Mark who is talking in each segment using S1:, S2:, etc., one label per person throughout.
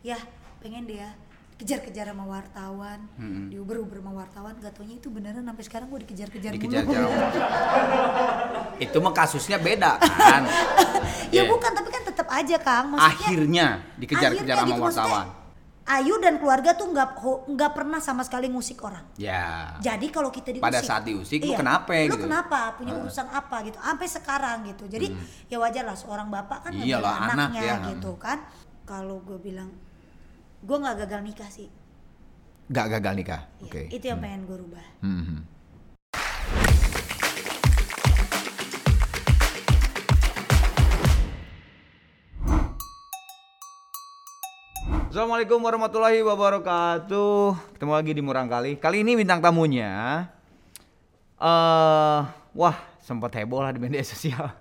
S1: ya pengen deh ya kejar-kejar sama wartawan.
S2: Mm-mm.
S1: diuber-uber sama wartawan gak taunya itu beneran sampai sekarang gue dikejar-kejar
S2: Dikejar
S1: mulu.
S2: itu mah kasusnya beda kan?
S1: Ya
S2: Iya.
S1: bukan tapi kan tetap aja kang. Maksudnya
S2: akhirnya dikejar-kejar sama
S1: gitu,
S2: wartawan.
S1: Ayu dan keluarga tuh nggak nggak pernah sama sekali ngusik orang.
S2: Ya.
S1: Jadi kalau kita diusik
S2: Pada saat diusik, lu
S1: iya,
S2: kenapa
S1: lu
S2: gitu?
S1: kenapa? Punya urusan apa gitu? Sampai sekarang gitu. Jadi ya wajar lah seorang bapak kan
S2: Iyalah,
S1: ngebela
S2: anak
S1: anaknya
S2: ya.
S1: gitu kan. Kalau gue bilang gue nggak gagal nikah sih
S2: Gak gagal nikah
S1: Iya,
S2: oke
S1: itu yang pengen gue rubah
S2: Hmm, hmm. Assalamualaikum warahmatullahi wabarakatuh. Ketemu lagi di Murang Kali. Kali ini bintang tamunya eh wah, sempat heboh lah di media sosial.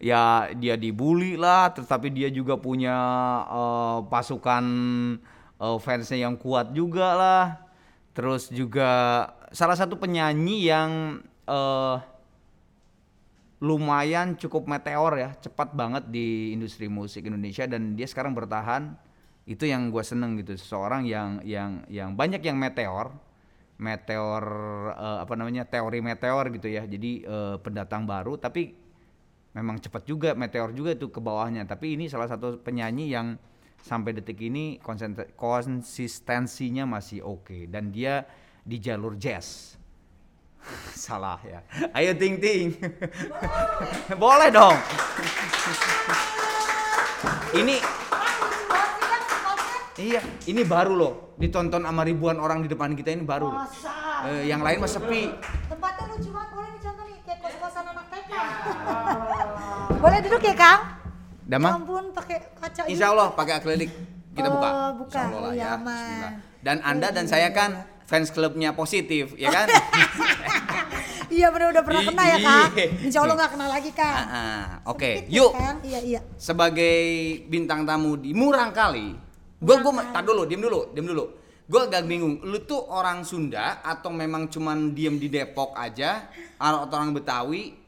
S2: Ya dia dibully lah, tetapi dia juga punya eh, pasukan eh, fansnya yang kuat juga lah. Terus juga salah satu penyanyi yang eh lumayan cukup meteor ya, cepat banget di industri musik Indonesia dan dia sekarang bertahan. Itu yang gue seneng gitu, seseorang yang yang yang banyak yang meteor, meteor eh, apa namanya teori meteor gitu ya. Jadi eh, pendatang baru, tapi memang cepat juga meteor juga tuh ke bawahnya. Tapi ini salah satu penyanyi yang sampai detik ini konsistensinya masih oke dan dia di jalur jazz. Salah ya. Ayo ting ting. Boleh dong. ini Iya, ini baru loh. Ditonton sama ribuan orang di depan kita ini baru. loh.
S1: Masa?
S2: Eh, yang lain mah sepi.
S1: tempatnya lucu banget boleh dicontoh nih kayak kos-kosan anak TK boleh duduk ya kang
S2: Udah
S1: Ya ampun pakai kaca
S2: Insya Allah pakai akrilik kita
S1: Oh,
S2: buka.
S1: buka.
S2: Insya Allah lah
S1: Iya,
S2: ya. Bismillah. Dan Anda dan saya kan fans klubnya positif, ya kan?
S1: iya bener udah pernah kena ya kang
S2: Iya.
S1: Insya Allah nggak kena lagi kang
S2: ah. Oke,
S1: ya,
S2: yuk.
S1: Kang. iya iya
S2: Sebagai bintang tamu di Murang Kali, gua gua tar dulu, diam dulu, diam dulu. Gua agak bingung, lu tuh orang Sunda atau memang cuman diem di Depok aja atau orang Betawi?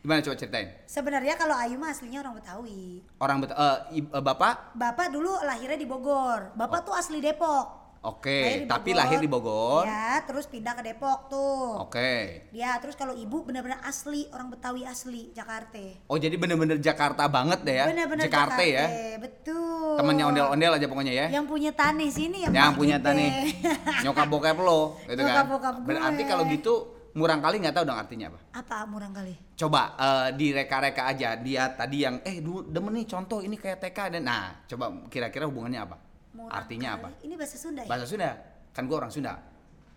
S2: Gimana coba ceritain?
S1: sebenarnya kalau Ayu mah aslinya orang Betawi
S2: Orang Bet eh, i- eh, Bapak?
S1: bapak dulu lahirnya di Bogor bapak tuh asli Depok
S2: Oke,
S1: di
S2: tapi lahir di Bogor.
S1: ya terus pindah ke Depok tuh
S2: Oke.
S1: dia terus kalau ibu benar-benar asli orang Betawi asli Jakarta
S2: Oh jadi bener-bener Jakarta banget deh ya?
S1: benar-benar
S2: Jakarta ya?
S1: betul
S2: Temennya ondel-ondel aja pokoknya ya?
S1: yang punya tanah sini yang,
S2: Yang punya tanah nyokap bokap lo gitu kan?
S1: Nyokap bokap gue.
S2: Berarti kalau gitu murang kali nggak tahu dong artinya apa?
S1: apa murang kali
S2: Coba eh, direka-reka aja dia tadi yang eh dulu demen nih contoh ini kayak TK dan nah coba kira-kira hubungannya apa?
S1: Murang
S2: artinya
S1: kali.
S2: apa?
S1: ini bahasa Sunda ya
S2: Bahasa Sunda. Kan gua orang Sunda.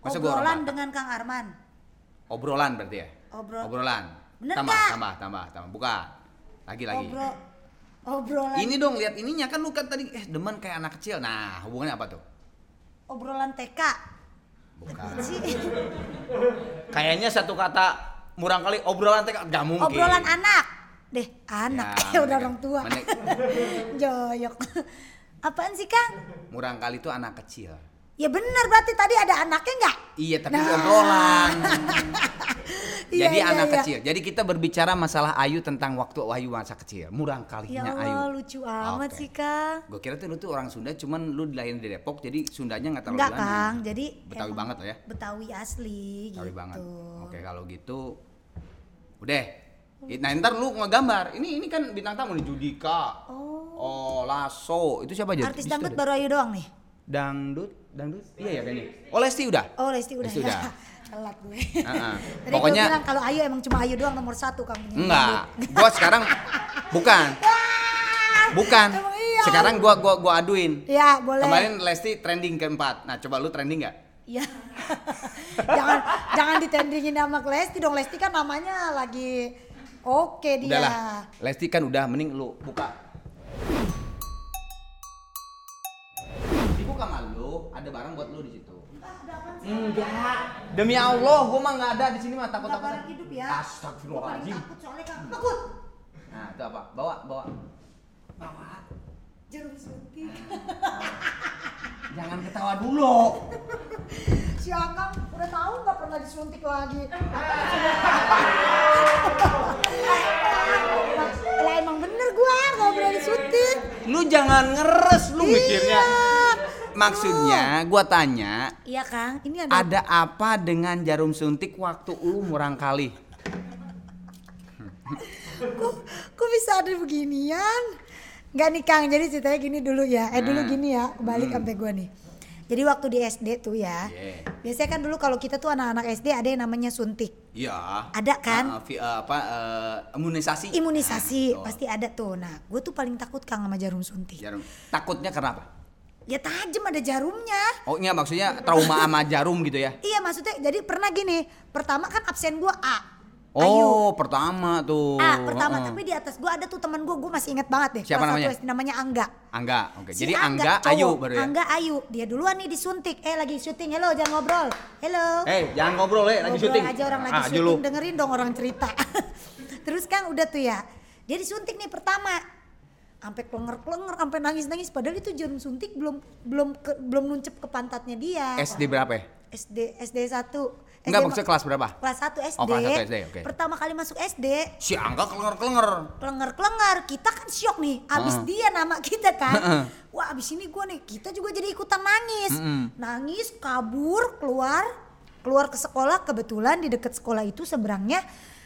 S2: Masa gua orang
S1: obrolan
S2: Batak?
S1: dengan Kang Arman
S2: Obrolan berarti ya?
S1: Obrol-
S2: Obrolan.
S1: Bener
S2: tambah,
S1: nggak?
S2: tambah, tambah, tambah. Bukan. Lagi lagi.
S1: Obro obrolan
S2: Ini dong lihat ininya kan lu kan tadi eh demen kayak anak kecil. Nah, hubungannya apa tuh?
S1: obrolan TK
S2: Bukan. Kayaknya satu kata murang kali obrolan TK gak mungkin.
S1: obrolan anak. Deh anak.
S2: Ya,
S1: ya, udah orang tua. joyok. Apaan sih Kang?
S2: Murang kali itu anak kecil.
S1: Ya benar berarti tadi ada anaknya nggak
S2: Iya, tapi
S1: Nah.
S2: obrolan.
S1: Iya,
S2: Jadi
S1: iya,
S2: anak
S1: iya.
S2: kecil. Jadi kita berbicara masalah Ayu tentang waktu Ayu masa kecil. Murang
S1: ya
S2: kalinya
S1: Allah
S2: Ayu.
S1: lucu amat
S2: Oke.
S1: sih Kang
S2: Gue kira tuh lu tuh orang Sunda, cuman lu dilahirin di Depok, jadi Sundanya nggak terlalu
S1: Enggak. Kang, jadi
S2: Betawi
S1: emang
S2: banget loh ya.
S1: Betawi asli
S2: Betawi
S1: gitu.
S2: banget. Oke, kalau gitu udah. Nah, ntar lu ngegambar. Ini ini kan bintang tamu nih Judika.
S1: Oh,
S2: Oh, Lasso. Itu siapa aja?
S1: artis dangdut baru Ayu doang nih.
S2: Dangdut, dangdut. Iya ya kayaknya. Oh, Lesti udah.
S1: Oh, Lesti udah.
S2: Lesti
S1: ya.
S2: udah.
S1: Telat gue.
S2: Heeh.
S1: Tadi
S2: Pokoknya-
S1: gue bilang kalau Ayu emang cuma Ayu doang nomor satu kamu.
S2: Enggak. Gua sekarang bukan. Bukan.
S1: Iya.
S2: Sekarang gua gua gua aduin.
S1: Ya, boleh.
S2: Kemarin Lesti trending keempat. Nah, coba lu trending nggak?
S1: Iya. jangan jangan ditendingin sama Lesti dong. Lesti kan namanya lagi oke dia.
S2: Udahlah. Lesti kan udah mending lu buka. Barang buat lu di situ. Enggak. Demi Allah, gua mah nggak ada di sini mah takut takut.
S1: barang hidup ya.
S2: Astagfirullahaladzim.
S1: Takut soalnya kan takut.
S2: Nah, itu apa? Bawa, bawa. Bawa.
S1: Jarum suntik.
S2: Jangan ketawa dulu.
S1: Si Akang udah tahu nggak pernah disuntik lagi. lah emang bener gua nggak pernah disuntik.
S2: lu jangan ngeres lu mikirnya. Maksudnya gua tanya,
S1: Iya Kang, ini ada,
S2: ada apa dengan jarum suntik waktu lu murang kali?
S1: kok, kok bisa ada beginian? Enggak nih Kang, jadi ceritanya gini dulu ya. Eh dulu
S2: Nah.
S1: gini ya, kebalik sampai gua nih. Jadi waktu di SD tuh ya.
S2: Yeah.
S1: Biasanya kan dulu kalau kita tuh anak-anak SD ada yang namanya suntik.
S2: Iya.
S1: Ada kan?
S2: Vi- eh, apa eh, imunisasi?
S1: Imunisasi
S2: Ah, betul.
S1: pasti ada tuh. Nah, gue tuh paling takut Kang sama jarum suntik.
S2: Jarum. Takutnya kenapa?
S1: Ya tajam ada jarumnya.
S2: Oh, iya maksudnya trauma sama jarum gitu ya?
S1: Iya maksudnya jadi pernah gini. Pertama kan absen gua A.
S2: Oh, pertama tuh.
S1: A pertama
S2: Heeh.
S1: tapi di atas gua ada tuh teman gua, gua masih inget banget deh.
S2: Siapa namanya?
S1: SD, namanya Angga.
S2: Angga. Oke.
S1: Si
S2: Jadi Angga,
S1: cowok.
S2: Ayu baru ya.
S1: Angga Ayu, dia duluan nih disuntik. Eh lagi syuting, hello jangan ngobrol. Hello.
S2: Eh, jangan ngobrol ya, lagi
S1: Ngobrol
S2: syuting.
S1: aja orang lagi
S2: Ah,
S1: syuting, dengerin dong orang cerita. Terus kan udah tuh ya, dia disuntik nih pertama. Sampai klenger-klenger, sampai nangis-nangis. Padahal itu jarum suntik belum belum ke- belum nuncep ke pantatnya dia.
S2: SD berapa ya?
S1: SD SD 1.
S2: Enggak maksudnya kelas berapa?
S1: Kelas 1 SD.
S2: Oh, kelas satu SD, oke.
S1: Pertama kali masuk SD,
S2: Si Angga kelengar-kelengar.
S1: klenger-klenger. Kita kan syok nih. Abis
S2: Heeh.
S1: dia nama kita kan. Wah, abis ini gua nih, kita juga jadi ikutan nangis.
S2: Mm-mm.
S1: Nangis, kabur, keluar, keluar ke sekolah. Kebetulan di dekat sekolah itu seberangnya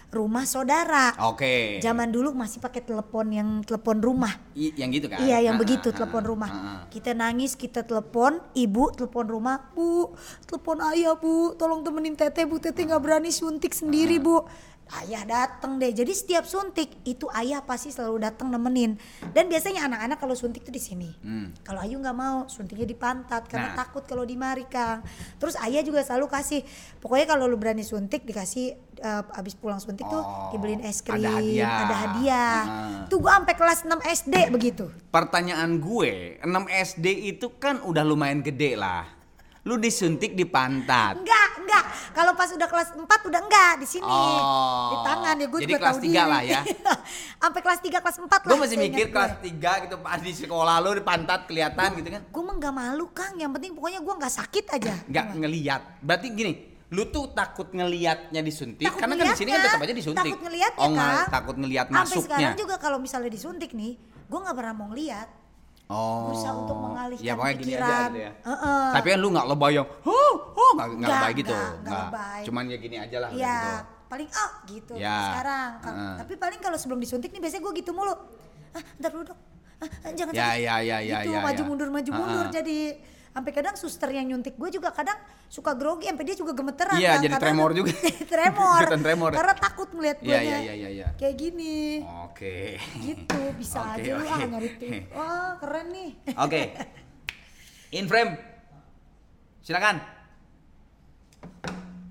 S1: rumah saudara.
S2: Oke.
S1: Zaman dulu masih pakai telepon yang telepon rumah.
S2: I- yang gitu kan?
S1: Iya yang
S2: Ah,
S1: begitu
S2: ah,
S1: telepon
S2: ah,
S1: rumah.
S2: ah, ah.
S1: Kita nangis, kita telepon, ibu telepon rumah, bu, telepon ayah bu, tolong temenin teteh bu, teteh nggak berani suntik sendiri bu. Ayah dateng deh. Jadi setiap suntik itu ayah pasti selalu datang nemenin. Dan biasanya anak-anak kalau suntik tuh di sini.
S2: Hmm.
S1: Kalau Ayu nggak mau, suntiknya di pantat karena
S2: Nah.
S1: takut kalau dimari Kang. Terus ayah juga selalu kasih. Pokoknya kalau lu berani suntik dikasih eh, abis pulang suntik tuh
S2: Oh,
S1: dibeliin es
S2: ada
S1: krim,
S2: hadiah.
S1: ada hadiah.
S2: Ah.
S1: Tuh gua sampai kelas 6 SD begitu.
S2: Pertanyaan gue, 6 SD itu kan udah lumayan gede lah. Lu disuntik di pantat.
S1: Enggak, enggak. Kalau pas udah kelas 4 udah enggak di sini.
S2: Oh.
S1: Di tangan ya gue
S2: Jadi
S1: juga
S2: kelas
S1: tahu
S2: tiga
S1: diri.
S2: lah ya.
S1: Sampai kelas 3 kelas 4 lah.
S2: Gue masih mikir kelas 3 gitu pas di sekolah lu di pantat kelihatan gitu kan.
S1: Gue mah enggak malu, Kang. Yang penting pokoknya gue enggak sakit aja.
S2: Nggak ngeliat. Berarti gini, lu tuh takut ngeliatnya disuntik
S1: Takut
S2: karena kan di sini kan tetap aja disuntik.
S1: Takut ngeliatnya,
S2: oh,
S1: Kang.
S2: takut
S1: Sampai
S2: masuknya.
S1: sekarang juga kalau misalnya disuntik nih, gue nggak pernah mau ngeliat.
S2: Oh.
S1: Berusaha untuk mengalihkan
S2: ya, pokoknya gini aja
S1: pikiran.
S2: gitu ya.
S1: Heeh.
S2: Tapi kan lu nggak lebay yang, oh, oh, nggak nggak lebay gitu.
S1: nggak, lebay.
S2: Cuman ya gini aja lah.
S1: Iya,
S2: gitu.
S1: paling oh gitu
S2: Ya.
S1: sekarang. Kang.
S2: Heeh.
S1: Tapi paling kalau sebelum disuntik nih biasanya gue gitu mulu. Ah, ntar dulu dong. Ah, ah, jangan
S2: Ya, ya, ya, ya,
S1: Gitu,
S2: ya,
S1: maju
S2: ya.
S1: mundur maju mundur
S2: Heeh.
S1: jadi sampai kadang suster yang nyuntik gue juga kadang suka grogi sampai dia juga gemeteran
S2: Iya,
S1: Kang,
S2: jadi
S1: karena-
S2: tremor juga.
S1: tremor.
S2: Tremor.
S1: Karena takut ngeliat gue
S2: Iya, iya, iya, iya, iya.
S1: kayak gini.
S2: Oke.
S1: Gitu bisa
S2: Oke,
S1: aja lu ah nyari tip. Wah, keren nih.
S2: Oke. In frame. Silakan.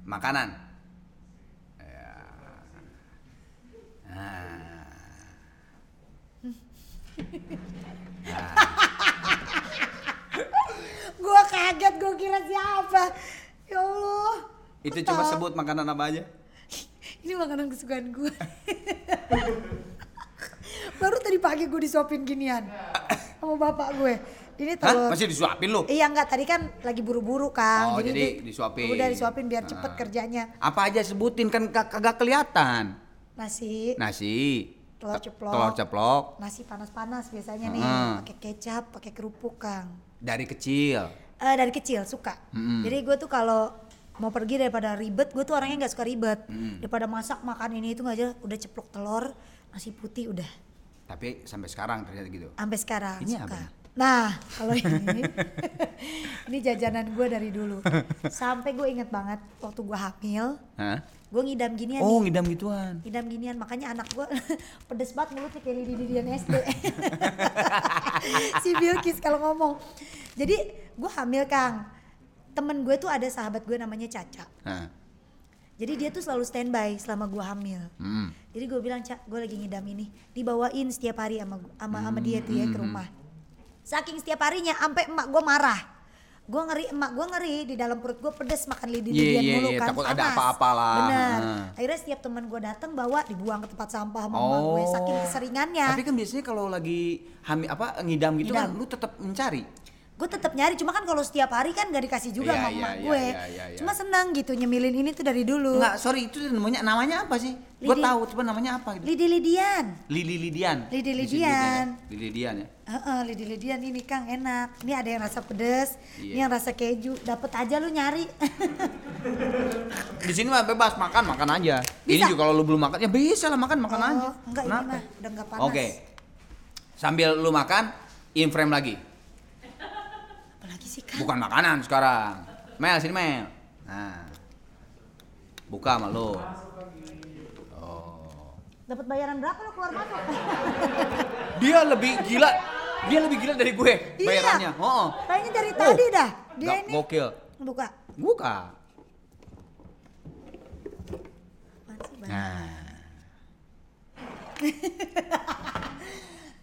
S2: Makanan. Ya. Nah.
S1: Kaget, gua kira siapa. Ya Allah.
S2: Itu cuma sebut makanan apa aja?
S1: Ini makanan kesukaan gue. Baru tadi pagi gue disuapin ginian sama bapak gue. Ini
S2: Hah?
S1: telur.
S2: Masih disuapin lu?
S1: Iya enggak tadi kan lagi buru-buru kan.
S2: Oh, jadi
S1: di-
S2: disuapin.
S1: Udah disuapin biar cepet
S2: Ah.
S1: kerjanya.
S2: Apa aja sebutin kan kag- kagak kelihatan.
S1: Nasi,
S2: Nasi,
S1: telur ceplok.
S2: telur ceplok
S1: Nasi panas-panas biasanya nih,
S2: Hmm.
S1: pakai kecap, pakai kerupuk, Kang.
S2: dari kecil.
S1: Eh dari kecil suka.
S2: Mm-mm.
S1: Jadi gue tuh kalau mau pergi daripada ribet, gue tuh orangnya nggak suka ribet.
S2: Mm.
S1: Daripada masak makan ini itu nggak aja, udah ceplok telur, nasi putih udah.
S2: Tapi sampai sekarang ternyata gitu.
S1: Sampai sekarang
S2: Ini
S1: suka.
S2: apa?
S1: Nah, kalau ini ini jajanan gue dari dulu. Sampai gue inget banget waktu gue hamil,
S2: Hah?
S1: gue ngidam ginian
S2: Oh,
S1: nih.
S2: ngidam gituan.
S1: Ngidam ginian, makanya anak gue pedes banget mulutnya kayak lidi-lidian SD. si Bilkis kalau ngomong. Jadi gue hamil Kang. Temen gue tuh ada sahabat gue namanya Caca. Jadi dia tuh selalu standby selama gue hamil.
S2: Hmm.
S1: Jadi gue bilang, Cak, gue lagi ngidam ini. Dibawain setiap hari sama sama, sama dia tuh ya
S2: Hmm,
S1: ke rumah. Saking setiap harinya, sampai emak gue marah. Gue ngeri, emak gue ngeri di dalam perut gue pedes makan lidi-lidian
S2: Iya, iya,
S1: mulu
S2: iya,
S1: kan.
S2: takut ada
S1: panas.
S2: apa-apa lah.
S1: Bener.
S2: Heeh.
S1: Akhirnya setiap teman gue datang bawa dibuang ke tempat sampah sama emak gue. Saking keseringannya.
S2: Oh. Tapi kan biasanya kalau lagi hamil apa ngidam gitu
S1: Ngidam.
S2: kan lu tetap mencari.
S1: Gue tetap nyari cuma kan kalau setiap hari kan gak dikasih juga
S2: Iya,
S1: sama
S2: iya,
S1: emak
S2: iya,
S1: gue
S2: iya, iya, iya.
S1: cuma senang gitu nyemilin ini tuh dari dulu
S2: Enggak, sorry itu namanya namanya apa sih? Gue
S1: Lidi.
S2: tahu, coba namanya apa gitu.
S1: lidi lidian
S2: Lili Lidian.
S1: Lidi
S2: Disebutnya ya.
S1: Lidian.
S2: Lili Lidian ya.
S1: Heeh, lidi lidian ini kang enak ini ada yang rasa pedes
S2: Iya.
S1: ini yang rasa keju dapat aja lu nyari
S2: Di sini mah bebas makan makan aja. Ini
S1: Bisa?
S2: juga kalau lu belum makan ya bisa lah makan makan
S1: Oh,
S2: aja.
S1: enggak, ini
S2: Kenapa?
S1: mah udah enggak panas.
S2: Oke. Sambil lu makan, in frame lagi. Bukan makanan sekarang. Mel sini Mel. Nah. Buka sama lu. Oh.
S1: dapat bayaran berapa lu keluar masuk
S2: Dia lebih gila. Dia lebih gila dari gue
S1: Iya.
S2: bayarannya. Oh.
S1: kayaknya dari
S2: Oh,
S1: tadi dah dia
S2: Gak
S1: ini
S2: gokil.
S1: buka
S2: Buka. Nah.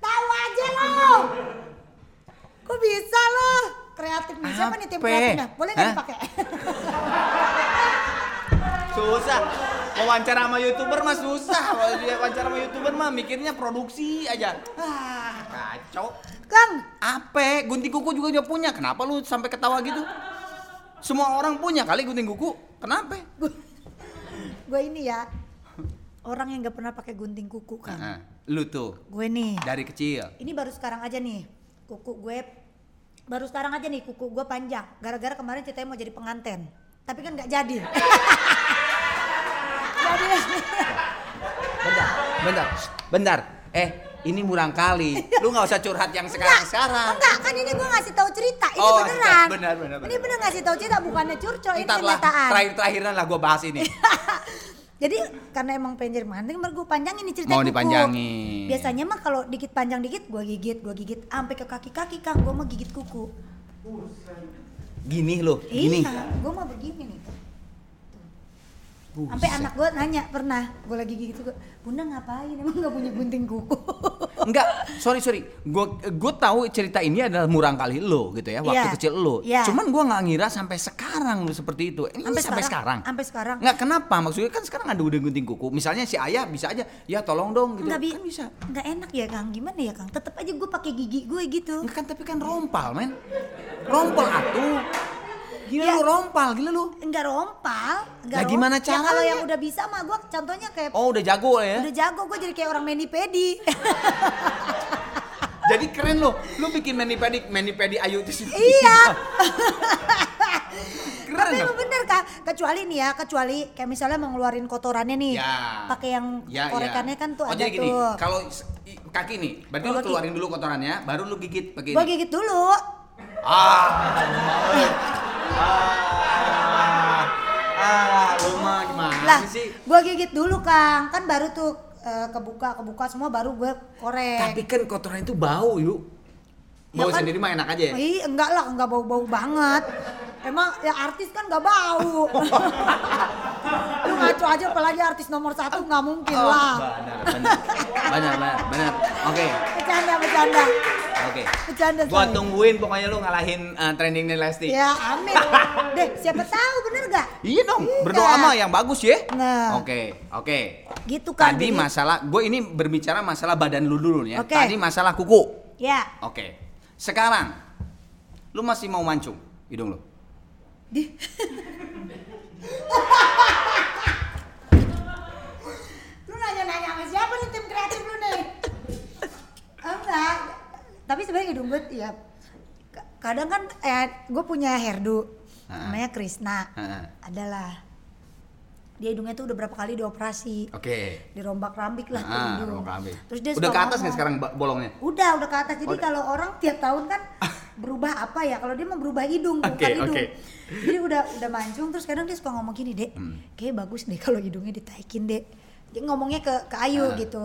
S1: Tahu aja lo. Kok bisa lo? Kreatif nih. Siapa nih tim kreatifnya? Boleh nggak dipakai?
S2: Susah. Wawancara sama youtuber mah susah. Kalau dia wawancara sama youtuber mah mikirnya produksi aja. Ah, kacau.
S1: Kang,
S2: Apa? Gunting kuku juga dia punya. Kenapa lu sampai ketawa gitu? Semua orang punya kali gunting kuku. Kenapa?
S1: gue ini ya orang yang nggak pernah pakai gunting kuku kan.
S2: Lu tuh
S1: Gue nih.
S2: dari kecil.
S1: Ini baru sekarang aja nih. Kuku gue baru sekarang aja nih kuku gue panjang. Gara-gara kemarin ceritanya mau jadi penganten. Tapi kan nggak jadi. jadi
S2: Bentar, bentar, bentar. Eh, ini murang kali. Lu nggak usah curhat yang sekarang-sekarang.
S1: Enggak, kan ini gue ngasih tahu cerita. Ini
S2: Oh,
S1: beneran.
S2: benar, benar, benar.
S1: Ini bener ngasih tahu cerita bukannya curcol, ini kenyataan.
S2: terakhir-terakhiran lah gue bahas ini.
S1: Jadi karena emang pengen jadi pengantin, baru gue panjangin nih cerita
S2: Mau
S1: kuku.
S2: dipanjangin.
S1: Biasanya mah kalau dikit panjang dikit, gue gigit, gue gigit, sampai ke kaki-kaki kang, gue mah gigit kuku.
S2: Gini loh, gini.
S1: Iya, gue mah begini nih. Sampai anak gue nanya pernah, gue lagi gigit kuku, bunda ngapain? Emang nggak punya gunting kuku?
S2: Enggak, sorry sorry. Gue gue tahu cerita ini adalah murang kali lo gitu ya, waktu
S1: Iya.
S2: kecil lo.
S1: Iya.
S2: Cuman gue nggak ngira sampai sekarang lo seperti itu. Ini sampai, sekarang.
S1: Sampai sekarang.
S2: Nggak kenapa? Maksudnya kan sekarang ada udah gunting kuku. Misalnya si ayah bisa aja, ya tolong dong gitu.
S1: Nggak
S2: kan bisa.
S1: nggak enak ya kang, gimana ya kang? Tetap aja gue pakai gigi gue gitu.
S2: Enggak kan tapi kan rompal men. Rompal atuh. Gila
S1: Ya.
S2: lu rompal, gila lu.
S1: Enggak rompal, enggak
S2: Lah, gimana
S1: rom- Ya, kalau yang udah bisa mah gue contohnya kayak
S2: Oh udah jago ya.
S1: udah jago gue jadi kayak orang mani pedi.
S2: Jadi keren lo. Lu bikin mani pedi, mani pedi ayu di sini.
S1: iya.
S2: Keren
S1: Tapi emang bener kak, kecuali nih ya, kecuali kayak misalnya mau ngeluarin kotorannya nih,
S2: Ya.
S1: pakai yang
S2: Ya,
S1: korekannya
S2: ya.
S1: kan tuh
S2: oh,
S1: ada
S2: jadi gini,
S1: tuh.
S2: Kalau kaki nih, berarti lu keluarin dulu kotorannya, baru lu gigit pakai ini.
S1: gigit dulu.
S2: Ah. Ah, lu mah gimana
S1: Lah,
S2: sih?
S1: gue gigit dulu kang, kan baru tuh eh, kebuka kebuka semua baru gue korek.
S2: Tapi kan kotoran itu bau, yuk.
S1: Ya
S2: Bau
S1: kan-
S2: sendiri mah enak aja ya.
S1: Ih, enggak lah, enggak bau-bau banget. Emang ya artis kan enggak bau. Lu ngaco aja apalagi artis nomor satu nggak mungkin
S2: Oh,
S1: lah.
S2: benar, benar. Benar, benar, benar. Oke.
S1: Bercanda, bercanda.
S2: Oke.
S1: Bercanda
S2: Gua tungguin pokoknya lu ngalahin uh, trendingnya Lesti.
S1: Ya amin. Deh, siapa tahu bener gak?
S2: Iya dong,
S1: Iya.
S2: berdoa mah yang bagus ya.
S1: Nah.
S2: Oke, oke.
S1: Gitu kan.
S2: Tadi
S1: jadi-
S2: masalah, gue ini berbicara masalah badan lu dulu ya.
S1: Oke.
S2: Tadi masalah kuku.
S1: Ya.
S2: Oke. Sekarang, lu masih mau mancung hidung lu?
S1: Di. lu nanya-nanya sama siapa nih tim kreatif lu nih? Enggak. Tapi sebenarnya hidung gue ya ka- kadang kan eh gue punya hairdo
S2: Ah.
S1: namanya Krisna.
S2: Heeh.
S1: Adalah dia hidungnya tuh udah berapa kali dioperasi.
S2: Oke.
S1: Dirombak rambik lah tuh
S2: Ah,
S1: hidung.
S2: rambik.
S1: Terus dia
S2: Udah ke atas nih sekarang bolongnya?
S1: Udah, udah ke atas. Jadi
S2: Oh.
S1: kalau orang tiap tahun kan berubah apa ya? Kalau dia mau berubah hidung, bukan
S2: Oke,
S1: hidung.
S2: oke.
S1: Jadi udah udah mancung terus kadang dia suka ngomong gini, "Dek,
S2: Hmm.
S1: kayak bagus deh kalau hidungnya ditaikin, Dek." Dia ngomongnya ke ke Ayu
S2: Ah.
S1: gitu.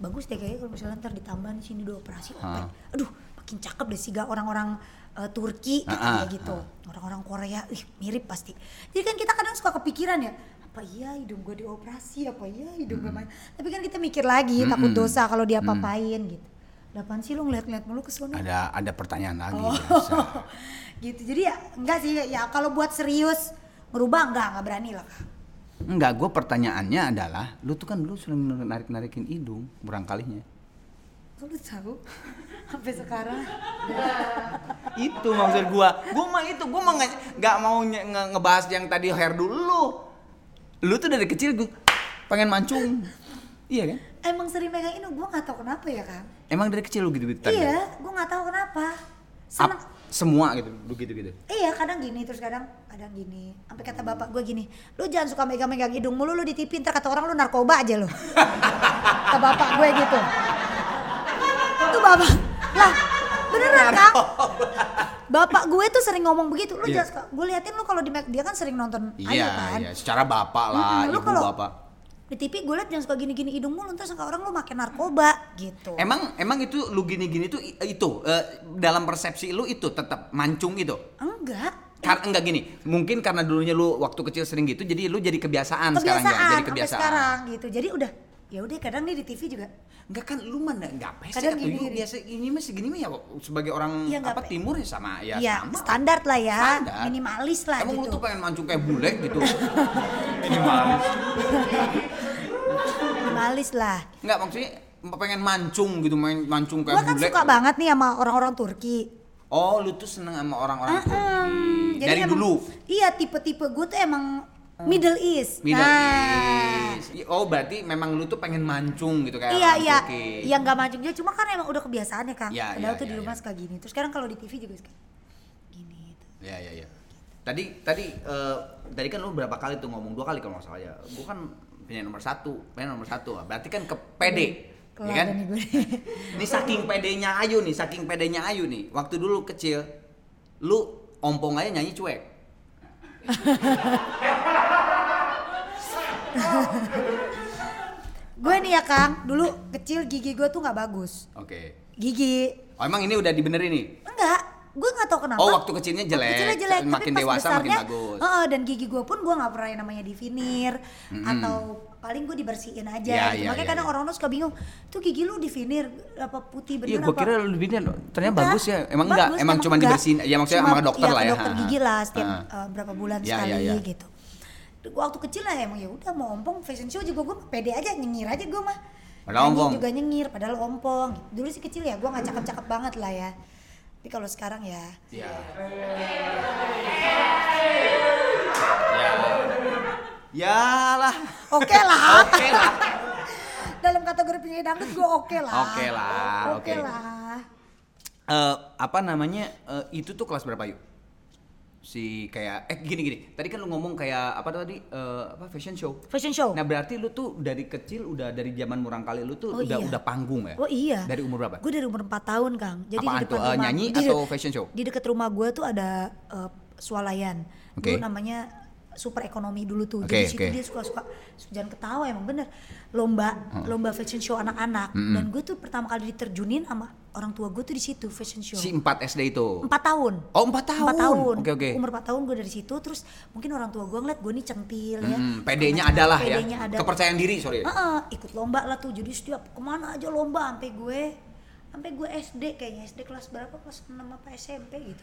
S1: Bagus deh kayaknya kalau misalnya ntar ditambah di sini dua operasi
S2: Ah.
S1: open. Aduh, makin cakep deh sih orang-orang eh, Turki
S2: Ah,
S1: katanya
S2: ah,
S1: gitu. Orang-orang Korea, ih mirip pasti. Jadi kan kita kadang suka kepikiran ya, apa iya hidung gue dioperasi, apa iya hidung gue Tapi kan kita mikir lagi, takut
S2: Mm-mm.
S1: dosa kalau dia
S2: Mm.
S1: apa-apain gitu. Apaan sih lu ngeliat-ngeliat mulu ke sana?
S2: Ada ada pertanyaan lagi
S1: Oh.
S2: biasa.
S1: gitu. Jadi ya enggak sih ya kalau buat serius merubah enggak, enggak berani lah.
S2: Enggak, gue pertanyaannya adalah, lu tuh kan dulu sering narik-narikin hidung, kurang kalinya.
S1: Kok lu tahu? Sampai sekarang.
S2: itu maksud gua gua mah itu gua mah nggak mau nye- nge- ngebahas yang tadi hair dulu lu lu tuh dari kecil gua pengen mancung iya kan
S1: Emang sering megang ini, gue nggak tahu kenapa ya kang.
S2: emang dari kecil lu gitu gitu tadi
S1: Iya, gue nggak tahu kenapa.
S2: Ap-
S1: Seneng.
S2: Semua gitu lu gitu
S1: Iya kadang gini terus kadang kadang gini. Sampai kata bapak gue gini, lu jangan suka megang-megang hidung mulu lu di TV ntar kata orang lu narkoba aja lu. kata bapak gue gitu. Itu bapak. Lah beneran kang. Bapak gue tuh sering ngomong begitu. Lu
S2: Iya.
S1: jangan suka. Gue liatin lu kalau di dia kan sering nonton
S2: iya
S1: Ayu kan.
S2: iya secara bapak lah
S1: lu
S2: ibu
S1: kalau-
S2: bapak
S1: Di TV gue liat jangan suka gini-gini hidung mulu ntar sangka orang lu makin narkoba gitu.
S2: Emang emang itu lu gini-gini tuh i- itu eh, dalam persepsi lu itu tetap mancung itu.
S1: Enggak.
S2: Karena enggak gini, mungkin karena dulunya lu waktu kecil sering gitu, jadi lu jadi kebiasaan, sekarang
S1: kebiasaan
S2: ya, jadi
S1: sampai
S2: kebiasaan.
S1: sekarang gitu. Jadi udah ya udah kadang nih di TV juga
S2: Enggak kan lu mana enggak pesek
S1: Kadang gini,
S2: lu
S1: gini.
S2: biasa ini mah segini mah ya sebagai orang
S1: nggak
S2: apa
S1: pe-
S2: timur ya sama ya,
S1: ya
S2: sama.
S1: standar lah ya
S2: Standar.
S1: minimalis lah
S2: Emang lu
S1: gitu
S2: tuh pengen mancung kayak bule gitu. Minimalis.
S1: minimalis lah
S2: Enggak maksudnya pengen mancung gitu, main mancung kayak
S1: gua kan
S2: bule.
S1: suka banget nih sama orang-orang Turki
S2: Oh, lu tuh seneng sama orang-orang
S1: Mm-mm.
S2: Turki.
S1: Jadi
S2: Dari
S1: emang-
S2: dulu.
S1: iya tipe-tipe gue tuh emang Middle East
S2: Middle
S1: nah
S2: East. Oh berarti memang lu tuh pengen mancung gitu kayak
S1: iya
S2: orang
S1: iya
S2: Turki.
S1: yang nggak mancung juga cuma kan emang udah kebiasaan ya kang
S2: Iya,
S1: padahal
S2: iya,
S1: tuh di
S2: iya,
S1: rumah
S2: iya.
S1: suka gini terus sekarang kalau di TV juga suka gini gitu.
S2: Ya ya ya. Tadi tadi eh, tadi kan lu berapa kali tuh ngomong dua kali kalau nggak salah ya. Gua kan penyanyi nomor satu, penyanyi nomor satu. Berarti kan ke PD, ya kan? Ini saking pedenya Ayu nih, saking pedenya Ayu nih. Waktu dulu kecil, lu ompong aja nyanyi cuek.
S1: gue nih ya kang dulu kecil gigi gue tuh nggak bagus
S2: Oke.
S1: gigi
S2: Oh emang ini udah dibenerin nih?
S1: enggak gue nggak tahu kenapa
S2: Oh waktu kecilnya jelek,
S1: kecilnya jelek
S2: makin
S1: tapi pas
S2: dewasa makin
S1: besarnya,
S2: bagus.
S1: heeh, dan gigi gue pun gue nggak pernah yang namanya divinir atau paling gue dibersihin aja
S2: Ya,
S1: gitu.
S2: ya,
S1: makanya
S2: ya,
S1: kadang
S2: ya.
S1: orang tuh suka bingung tuh gigi lu divinir apa putih
S2: Iya,
S1: bener
S2: gua
S1: apa
S2: kira lu lebihnya ternyata
S1: Enggak,
S2: bagus ya. Emang enggak,
S1: bagus,
S2: emang cuma dibersihin. Ya maksudnya
S1: Cuma-
S2: sama dokter
S1: iya,
S2: lah ya.
S1: dokter gigi lah setiap eh, berapa bulan
S2: Ya,
S1: sekali
S2: ya, ya.
S1: gitu waktu kecil lah emang ya udah mau ompong fashion show juga gue pede aja nyengir aja gue mah
S2: Padahal ompong.
S1: juga nyengir padahal ompong dulu sih kecil ya gue nggak cakep-cakep banget lah ya tapi kalau sekarang ya
S2: Ya. Ya. Ya lah.
S1: oke lah
S2: Oke lah.
S1: dalam kategori penyanyi dangdut gue oke lah
S2: Oke lah,
S1: oke
S2: oke.
S1: lah
S2: Eh, apa namanya? eh, itu tuh kelas berapa yuk? Si kayak eh gini gini. Tadi kan lu ngomong kayak apa tadi? eh, apa fashion show.
S1: fashion show
S2: Nah, berarti lu tuh dari kecil udah dari zaman murang kali lu tuh
S1: Oh,
S2: udah
S1: iya.
S2: udah panggung ya?
S1: Oh iya.
S2: Dari umur berapa?
S1: Gue dari umur 4 tahun, Kang. Jadi
S2: Apaan
S1: di depan
S2: tuh? Eh,
S1: rumah
S2: nyanyi
S1: di-
S2: atau fashion show?
S1: Di dekat rumah gue tuh ada eh, swalayan.
S2: Oke.
S1: Dulu namanya super ekonomi dulu tuh.
S2: Oke,
S1: Jadi situ
S2: oke.
S1: dia suka-suka jangan ketawa emang bener. Lomba lomba fashion show anak-anak. Dan gue tuh pertama kali diterjunin sama orang tua gue tuh di situ fashion show.
S2: Si 4 SD itu.
S1: Empat tahun.
S2: Oh, 4 tahun.
S1: Empat tahun.
S2: Oke, oke.
S1: Umur 4 tahun gue dari situ terus mungkin orang tua gue ngeliat gue nih centil ya.
S2: Hmm, PD-nya
S1: Macam-
S2: adalah ya.
S1: PD-nya ada.
S2: Kepercayaan diri, sorry.
S1: Heeh, ikut lomba lah tuh. Jadi setiap ke mana aja lomba sampai gue sampai gue SD kayaknya SD kelas berapa kelas 6 apa SMP gitu.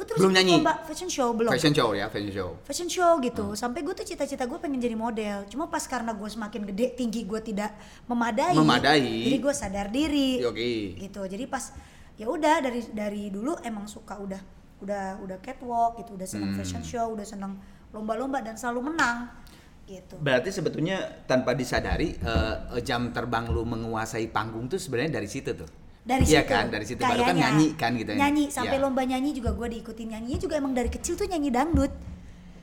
S1: Gue terus
S2: Belum nyanyi?
S1: lomba fashion show belum.
S2: Fashion show ya, fashion show.
S1: Fashion show gitu. Sampai gue tuh cita-cita gue pengen jadi model. Cuma pas karena gue semakin gede, tinggi gue tidak memadai.
S2: Memadai.
S1: Jadi gue sadar diri.
S2: Oke.
S1: Gitu. Jadi pas ya udah dari dari dulu emang suka udah udah udah catwalk gitu, udah seneng
S2: Hmm.
S1: fashion show, udah seneng lomba-lomba dan selalu menang gitu.
S2: Berarti sebetulnya tanpa disadari eh, jam terbang lu menguasai panggung tuh sebenarnya dari situ tuh.
S1: Dari
S2: Iya
S1: situ
S2: kan, dari situ baru kan nyanyi kan gitu ya.
S1: nyanyi sampai
S2: Iya.
S1: lomba nyanyi juga gue diikutin nyanyinya juga emang dari kecil tuh nyanyi dangdut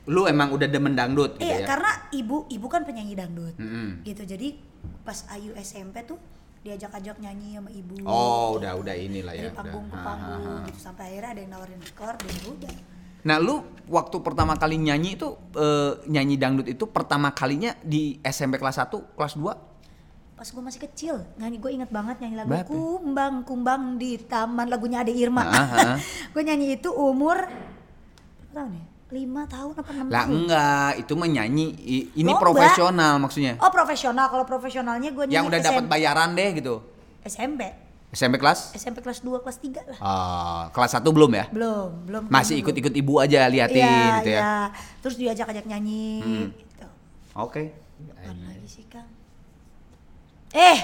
S2: Lu emang udah demen dangdut gitu
S1: iya
S2: ya.
S1: karena ibu ibu kan penyanyi dangdut
S2: Mm-mm.
S1: gitu jadi pas Ayu SMP tuh diajak-ajak nyanyi sama ibu
S2: Oh, udah udah inilah ya.
S1: dari panggung
S2: udah.
S1: ke
S2: Ha,
S1: panggung
S2: ha, ha.
S1: gitu sampai akhirnya ada yang nawarin rekor dan ya udah
S2: Nah, lu waktu pertama kali nyanyi itu eh, nyanyi dangdut itu pertama kalinya di SMP kelas 1, kelas 2?
S1: Pas gue masih kecil nyanyi gue inget banget nyanyi lagu
S2: Berapa?
S1: kumbang kumbang di taman lagunya Ade Irma
S2: Ah, ah.
S1: gue nyanyi itu umur berapa tahun ya lima tahun apa enam
S2: Lah
S1: tahun
S2: enggak, itu menyanyi ini
S1: Lomba.
S2: profesional maksudnya.
S1: Oh profesional, kalau profesionalnya gue
S2: Yang udah dapat bayaran deh gitu.
S1: SMP,
S2: SMP kelas?
S1: SMP kelas 2, kelas 3 lah.
S2: Ah, kelas 1 belum ya?
S1: Belum, belum.
S2: Masih ikut-ikut ibu aja liatin
S1: Iya,
S2: gitu ya.
S1: iya. Terus diajak-ajak nyanyi
S2: Hmm.
S1: gitu.
S2: Oke.
S1: Apaan lagi sih, Kang? Eh.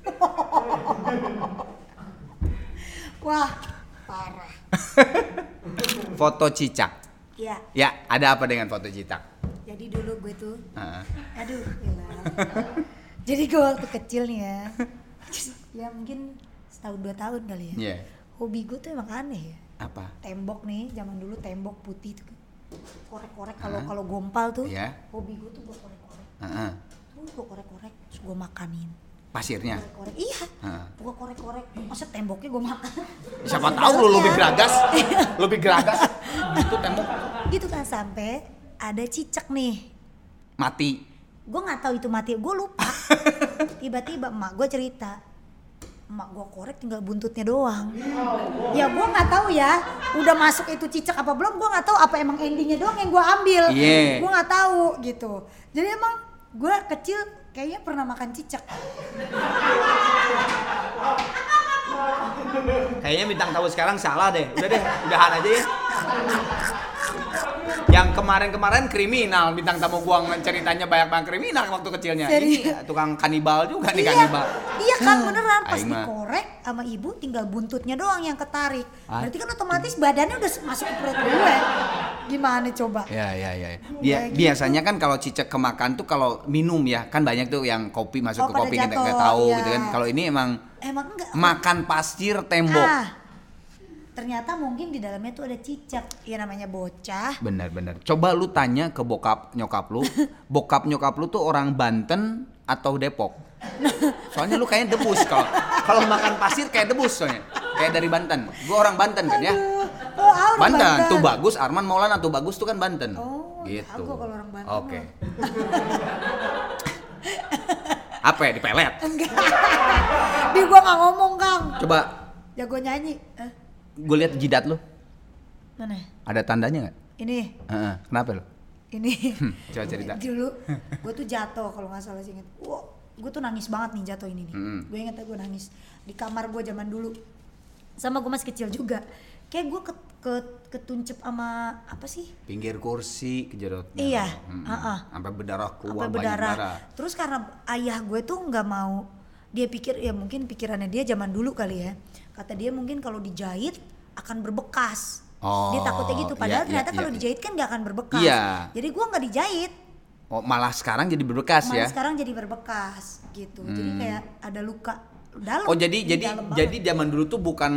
S1: Wah, parah.
S2: Foto cicak.
S1: Iya.
S2: Ya, ada apa dengan foto cicak?
S1: Jadi dulu gue tuh,
S2: Heeh.
S1: aduh, gila. Jadi gue waktu kecil nih ya, ya mungkin setahun dua tahun kali ya.
S2: Iya.
S1: Hobi gue tuh emang aneh ya.
S2: Apa?
S1: Tembok nih, zaman dulu tembok putih tuh. Korek-korek kalau
S2: Hah?
S1: kalau gompal tuh.
S2: Iya.
S1: Hobi gue tuh gue korek-korek.
S2: Heeh.
S1: Gue korek-korek, terus gue makanin.
S2: Pasirnya.
S1: Korek-korek, iya.
S2: Heeh.
S1: Gue korek-korek, masa temboknya gue makan.
S2: Siapa tahu lu
S1: dalamnya.
S2: lebih geragas. lebih geragas. Itu tembok
S1: gitu kan sampai ada cicak nih.
S2: mati.
S1: gue nggak tahu itu mati gue lupa tiba-tiba emak gue cerita emak gue korek tinggal buntutnya doang ya gue nggak tahu ya udah masuk itu cicak apa belum gue nggak tahu apa emang endingnya doang yang gue ambil
S2: Iya.
S1: gue nggak tahu gitu jadi emang gue kecil kayaknya pernah makan cicak
S2: Kayaknya bintang tamu sekarang salah deh. Udah deh, udahan aja ya. Yang kemarin-kemarin kriminal bintang tamu gua ceritanya banyak banget kriminal waktu kecilnya.
S1: Serius?
S2: Ini tukang kanibal juga nih
S1: iya
S2: kanibal.
S1: iya kan beneran pas
S2: Aing mah.
S1: dikorek sama ibu tinggal buntutnya doang yang ketarik
S2: Ah.
S1: berarti kan otomatis badannya udah masuk ke perut gue gimana coba
S2: Ya ya ya.
S1: Kayak
S2: Dia,
S1: gitu.
S2: biasanya kan kalau cicak kemakan tuh kalau minum ya kan banyak tuh yang kopi masuk
S1: Oh,
S2: ke kopi kita nggak tahu
S1: iya.
S2: gitu kan. Kalau ini emang
S1: emang enggak
S2: makan pasir tembok.
S1: Ah, ternyata mungkin di dalamnya tuh ada cicak. Ya namanya bocah.
S2: Bener-bener. Coba lu tanya ke bokap nyokap lu, bokap nyokap lu tuh orang Banten atau Depok? Soalnya lu kayaknya debus kalau kalau makan pasir kayak debus soalnya. Kayak dari Banten. Gua orang Banten kan ya.
S1: Aduh. Oh, orang
S2: Banten,
S1: Banten.
S2: tuh bagus Arman Maulana tuh bagus tuh kan Banten.
S1: Oh,
S2: gitu.
S1: jago kalau orang Banten
S2: Oke. Apa ya dipelet?
S1: Enggak. Di gua nggak ngomong, Kang.
S2: Coba
S1: Jago nyanyi. Eh,
S2: gue lihat jidat lu.
S1: mana?
S2: Ada tandanya nggak?
S1: Ini,
S2: Heeh, Kenapa lu?
S1: ini.
S2: Hmm, coba cerita.
S1: Dulu gua tuh jatuh kalau nggak salah sih inget. Wah, gua tuh nangis banget nih jatuh ini nih.
S2: Mm-mm.
S1: Gue inget gue nangis di kamar gua zaman dulu. Sama gua masih kecil juga. Kayak gua ke, ke ketuncep sama apa sih?
S2: Pinggir kursi kejedot.
S1: Iya,
S2: Mm-mm.
S1: heeh.
S2: Sampai berdarah keluar
S1: sampai berdarah.
S2: darah.
S1: Terus karena ayah gue tuh nggak mau dia pikir ya mungkin pikirannya dia zaman dulu kali ya. Kata dia mungkin kalau dijahit akan berbekas.
S2: Oh,
S1: dia takutnya gitu.
S2: iya,
S1: Padahal
S2: iya,
S1: ternyata
S2: iya.
S1: kalau dijahit kan nggak akan berbekas.
S2: Iya.
S1: Jadi gua nggak dijahit.
S2: Oh, malah sekarang jadi berbekas
S1: Malah
S2: ya.
S1: sekarang jadi berbekas gitu. Jadi
S2: Hmm.
S1: kayak ada luka dalam.
S2: Oh jadi
S1: di
S2: jadi
S1: dalam
S2: jadi zaman dulu tuh bukan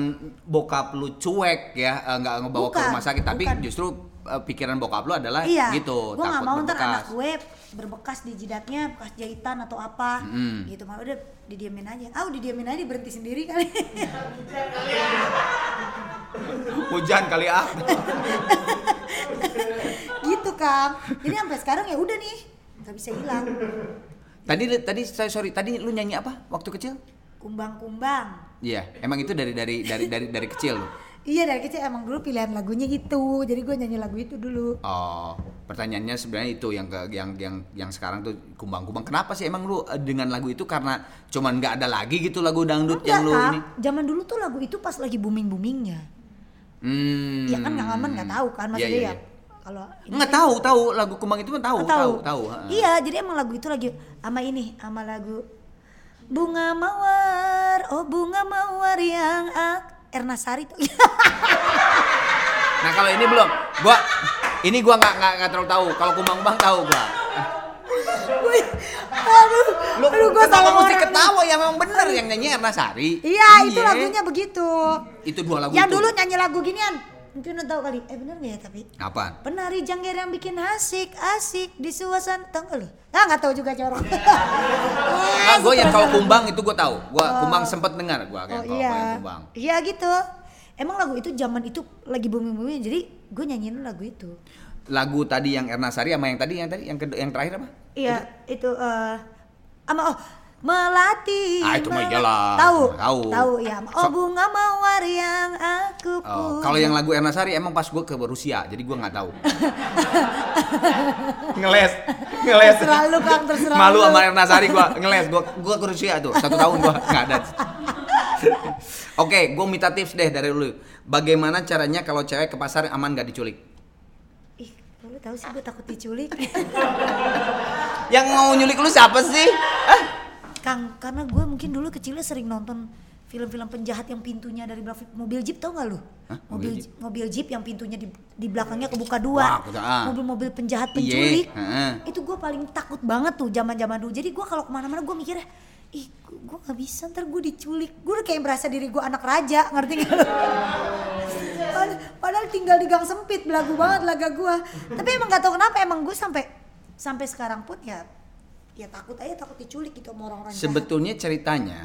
S2: bokap lu cuek ya eh, nggak ngebawa ke
S1: Bukan,
S2: rumah sakit tapi
S1: bukan.
S2: justru pikiran bokap lu adalah
S1: iya,
S2: gitu
S1: nggak
S2: takut
S1: mau ntar
S2: berbekas.
S1: anak gue berbekas di jidatnya, bekas jahitan atau apa,
S2: Mm.
S1: gitu. Malah udah didiamin aja. Ah, udah didiamin aja berhenti sendiri kali.
S2: Hujan kali ah.
S1: gitu kang jadi sampai sekarang ya udah nih nggak bisa hilang
S2: tadi tadi saya sorry tadi lu nyanyi apa waktu kecil?
S1: kumbang-kumbang
S2: Iya, emang itu dari dari dari dari dari kecil lu.
S1: Iya dari kecil emang dulu pilihan lagunya gitu jadi gue nyanyi lagu itu dulu
S2: Oh, pertanyaannya sebenarnya itu yang ke yang yang yang sekarang tuh kumbang-kumbang. Kenapa sih emang lu eh, dengan lagu itu karena cuman nggak ada lagi gitu lagu dangdut yang
S1: Enggak,
S2: lu
S1: Kang.
S2: ini?
S1: zaman dulu tuh lagu itu pas lagi booming boomingnya
S2: Hmm.
S1: ya kan kang Aman nggak tahu kan
S2: Iya,
S1: maksudnya
S2: iya,
S1: ya
S2: iya.
S1: kalau
S2: Nggak
S1: kan-
S2: tahu, tahu lagu kumbang itu kan tahu, tahu, tahu. heeh.
S1: iya jadi emang lagu itu lagi sama ini sama lagu bunga mawar oh bunga mawar yang ak Erna Sari tuh
S2: Nah kalau ini belum, gua ini gua nggak nggak nggak terlalu tahu. Kalau kumbang-kumbang tahu gua.
S1: Aduh,
S2: Lu
S1: aduh gue
S2: mesti
S1: orang.
S2: ketawa ya memang bener yang nyanyi Erna Sari.
S1: Iya, itu lagunya begitu.
S2: Itu dua lagu
S1: Yang
S2: itu.
S1: dulu nyanyi lagu ginian. Mungkin udah tahu kali. Eh bener gak ya tapi?
S2: Apaan?
S1: Penari jangger yang bikin asik, asik di suasana tau lu? Ah nggak tahu juga corong.
S2: Nah, gue yang kalau kumbang itu gue tahu. Gua kumbang sempet dengar
S1: Oh
S2: kayak kalau
S1: iya.
S2: yang kumbang.
S1: Iya gitu. Emang lagu itu zaman itu lagi booming booming jadi gue nyanyiin lagu itu.
S2: Lagu tadi yang Erna Sari sama yang tadi yang tadi yang kedua yang terakhir apa?
S1: Iya itu eh ama oh melati.
S2: Ah, itu mah iyalah.
S1: Tahu.
S2: Tahu.
S1: Tahu ya. Oh
S2: So-
S1: bunga mawar yang aku
S2: Oh, kalau yang lagu Erna Sari emang pas gue ke Rusia, jadi gue nggak tahu. ngeles, ngeles.
S1: Terserah lu, Kang, terserah
S2: Malu
S1: lu.
S2: sama Erna Sari gue ngeles, gue gue ke Rusia tuh satu tahun gue nggak ada. Oke, gue minta tips deh dari lu. Bagaimana caranya kalau cewek ke pasar aman nggak diculik?
S1: Ih, lu tahu sih gue takut diculik.
S2: Yang mau nyulik lu siapa sih? Ah,
S1: Kang, karena gue mungkin dulu kecilnya sering nonton film-film penjahat yang pintunya dari belakang mobil jeep tau nggak lu?
S3: Hah?
S1: Mobil
S3: Mobil
S1: jeep, mobil jeep yang pintunya di, di belakangnya kebuka dua.
S3: Ah.
S1: Mobil-mobil penjahat
S3: Iya,
S1: penculik.
S3: heeh.
S1: Itu gue paling takut banget tuh zaman-zaman dulu. Jadi gue kalau ke mana-mana gue mikirnya, ih gue nggak bisa ntar gue diculik. Gue udah kayak berasa diri gue anak raja, ngerti gak? lu? Padahal- Padahal tinggal di gang sempit, belagu banget laga gue. Tapi emang gak tau kenapa emang gue sampai sampai sekarang pun ya ya takut aja takut diculik gitu sama orang-orang jahat.
S2: Sebetulnya ceritanya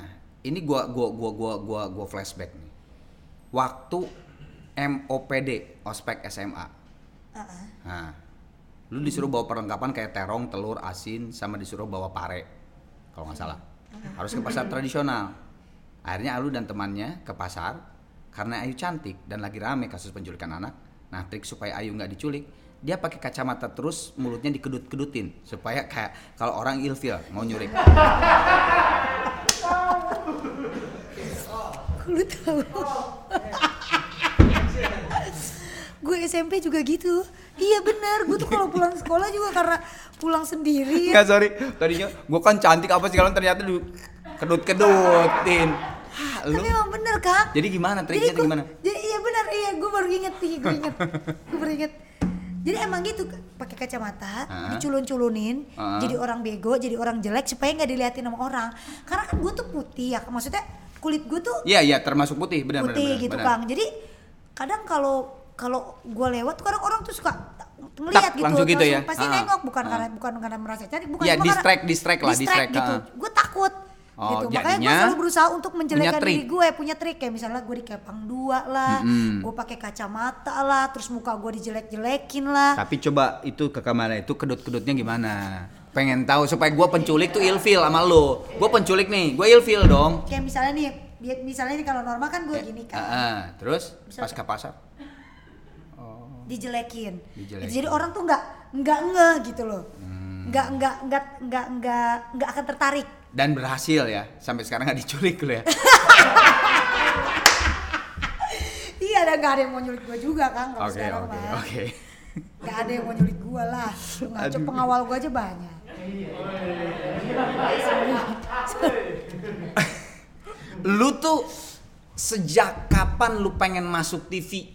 S2: ini gua gua gua gua gua gua flashback nih. Waktu MOPD ospek SMA.
S1: Heeh.
S2: Nah, lu disuruh bawa perlengkapan kayak terong, telur, asin, sama disuruh bawa pare, kalau nggak salah. Harus ke pasar tradisional. Akhirnya Alu dan temannya ke pasar karena Ayu cantik dan lagi rame kasus penculikan anak. Nah, trik supaya Ayu nggak diculik, dia pakai kacamata terus mulutnya dikedut-kedutin supaya kayak kalau orang ilfil mau nyulik.
S1: Lu tahu? gue SMP juga gitu. Iya benar, gue tuh kalau pulang sekolah juga karena pulang sendiri.
S2: Nggak sorry, tadinya gua kan cantik apa segala ternyata di kedut-kedutin. Hah, lu.
S1: Tapi emang bener kang.
S2: Jadi gimana triknya
S1: gua-
S2: gimana?
S1: Jadi iya benar, iya gue baru inget nih, gue inget, gue baru inget. Jadi emang gitu, pakai kacamata,
S2: Hah?
S1: diculun-culunin,
S2: Hah?
S1: jadi orang bego, jadi orang jelek supaya nggak diliatin sama orang. Karena kan gue tuh putih ya, maksudnya kulit gue tuh
S2: Iya iya termasuk putih benar
S1: putih
S2: benar,
S1: gitu
S2: benar.
S1: Kang. Jadi kadang kalau kalau gue lewat kadang orang tuh suka melihat gitu,
S2: langsung gitu ya?
S1: pasti
S2: Ah.
S1: nengok bukan
S2: Ah.
S1: karena bukan karena merasa cantik, bukan
S2: Ya,
S1: cuma
S2: distract,
S1: karena-
S2: distract lah, distract,
S1: gitu.
S2: ah.
S1: Gue takut.
S2: Oh,
S1: gitu. Makanya gue selalu berusaha untuk menjelekkan diri gue, punya trik kayak misalnya gue dikepang dua lah,
S2: Mm-mm.
S1: gue pakai kacamata lah, terus muka gue dijelek-jelekin lah.
S2: Tapi coba itu ke kamera itu kedut-kedutnya gimana? Pengen tahu supaya gua penculik tuh ilfil sama lo. Gua penculik nih, gua ilfil dong.
S1: Kayak misalnya nih, bi- misalnya nih kalau normal kan gue gini kan.
S2: Ah, ah. terus
S1: Bisa-
S2: pas ke pasar.
S1: dijelekin.
S2: Dijelekin.
S1: Jadi orang tuh nggak nggak nge gitu loh.
S2: Hmm.
S1: Nggak nggak nggak nggak nggak nggak akan tertarik.
S2: Dan berhasil ya. Sampai sekarang nggak diculik lo ya.
S1: Iya, dan nggak ada yang mau nyulik gue juga kan kalau
S2: Oke,
S1: sekarang
S2: oke,
S1: mah.
S2: oke.
S1: Nggak ada yang mau nyulik gue lah. Ngaco pengawal gue aja banyak.
S2: Lu tuh sejak kapan lu pengen masuk TV?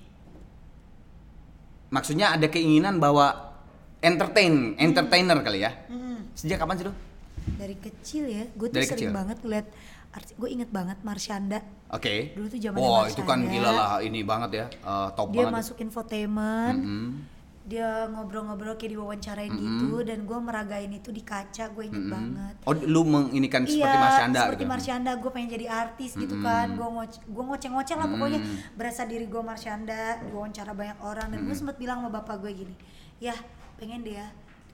S2: Maksudnya ada keinginan bahwa entertain, entertainer kali ya? Sejak kapan sih lu?
S1: Dari kecil ya, gue tuh
S2: Dari
S1: sering
S2: kecil?
S1: banget ngeliat. Gue inget banget Marsyanda.
S2: Oke.
S1: Dulu tuh zamannya
S2: Wah, itu kan gila lah ini banget ya. eh, top
S1: Dia
S2: banget.
S1: masuk infotainment.
S2: Mm-mm.
S1: Dia ngobrol-ngobrol kayak diwawancarain gitu dan gue meragain itu di kaca. Gue inget banget.
S2: Oh, lu menginikan seperti
S1: iya,
S2: Marsyanda
S1: seperti
S2: gitu.
S1: Marsyanda, gue pengen jadi artis gitu kan. Gue ngoce, gue ngoceh-ngoceh lah pokoknya. Berasa diri gue Marsyanda, diwawancara banyak orang dan gue sempat bilang sama bapak gue gini, ya pengen deh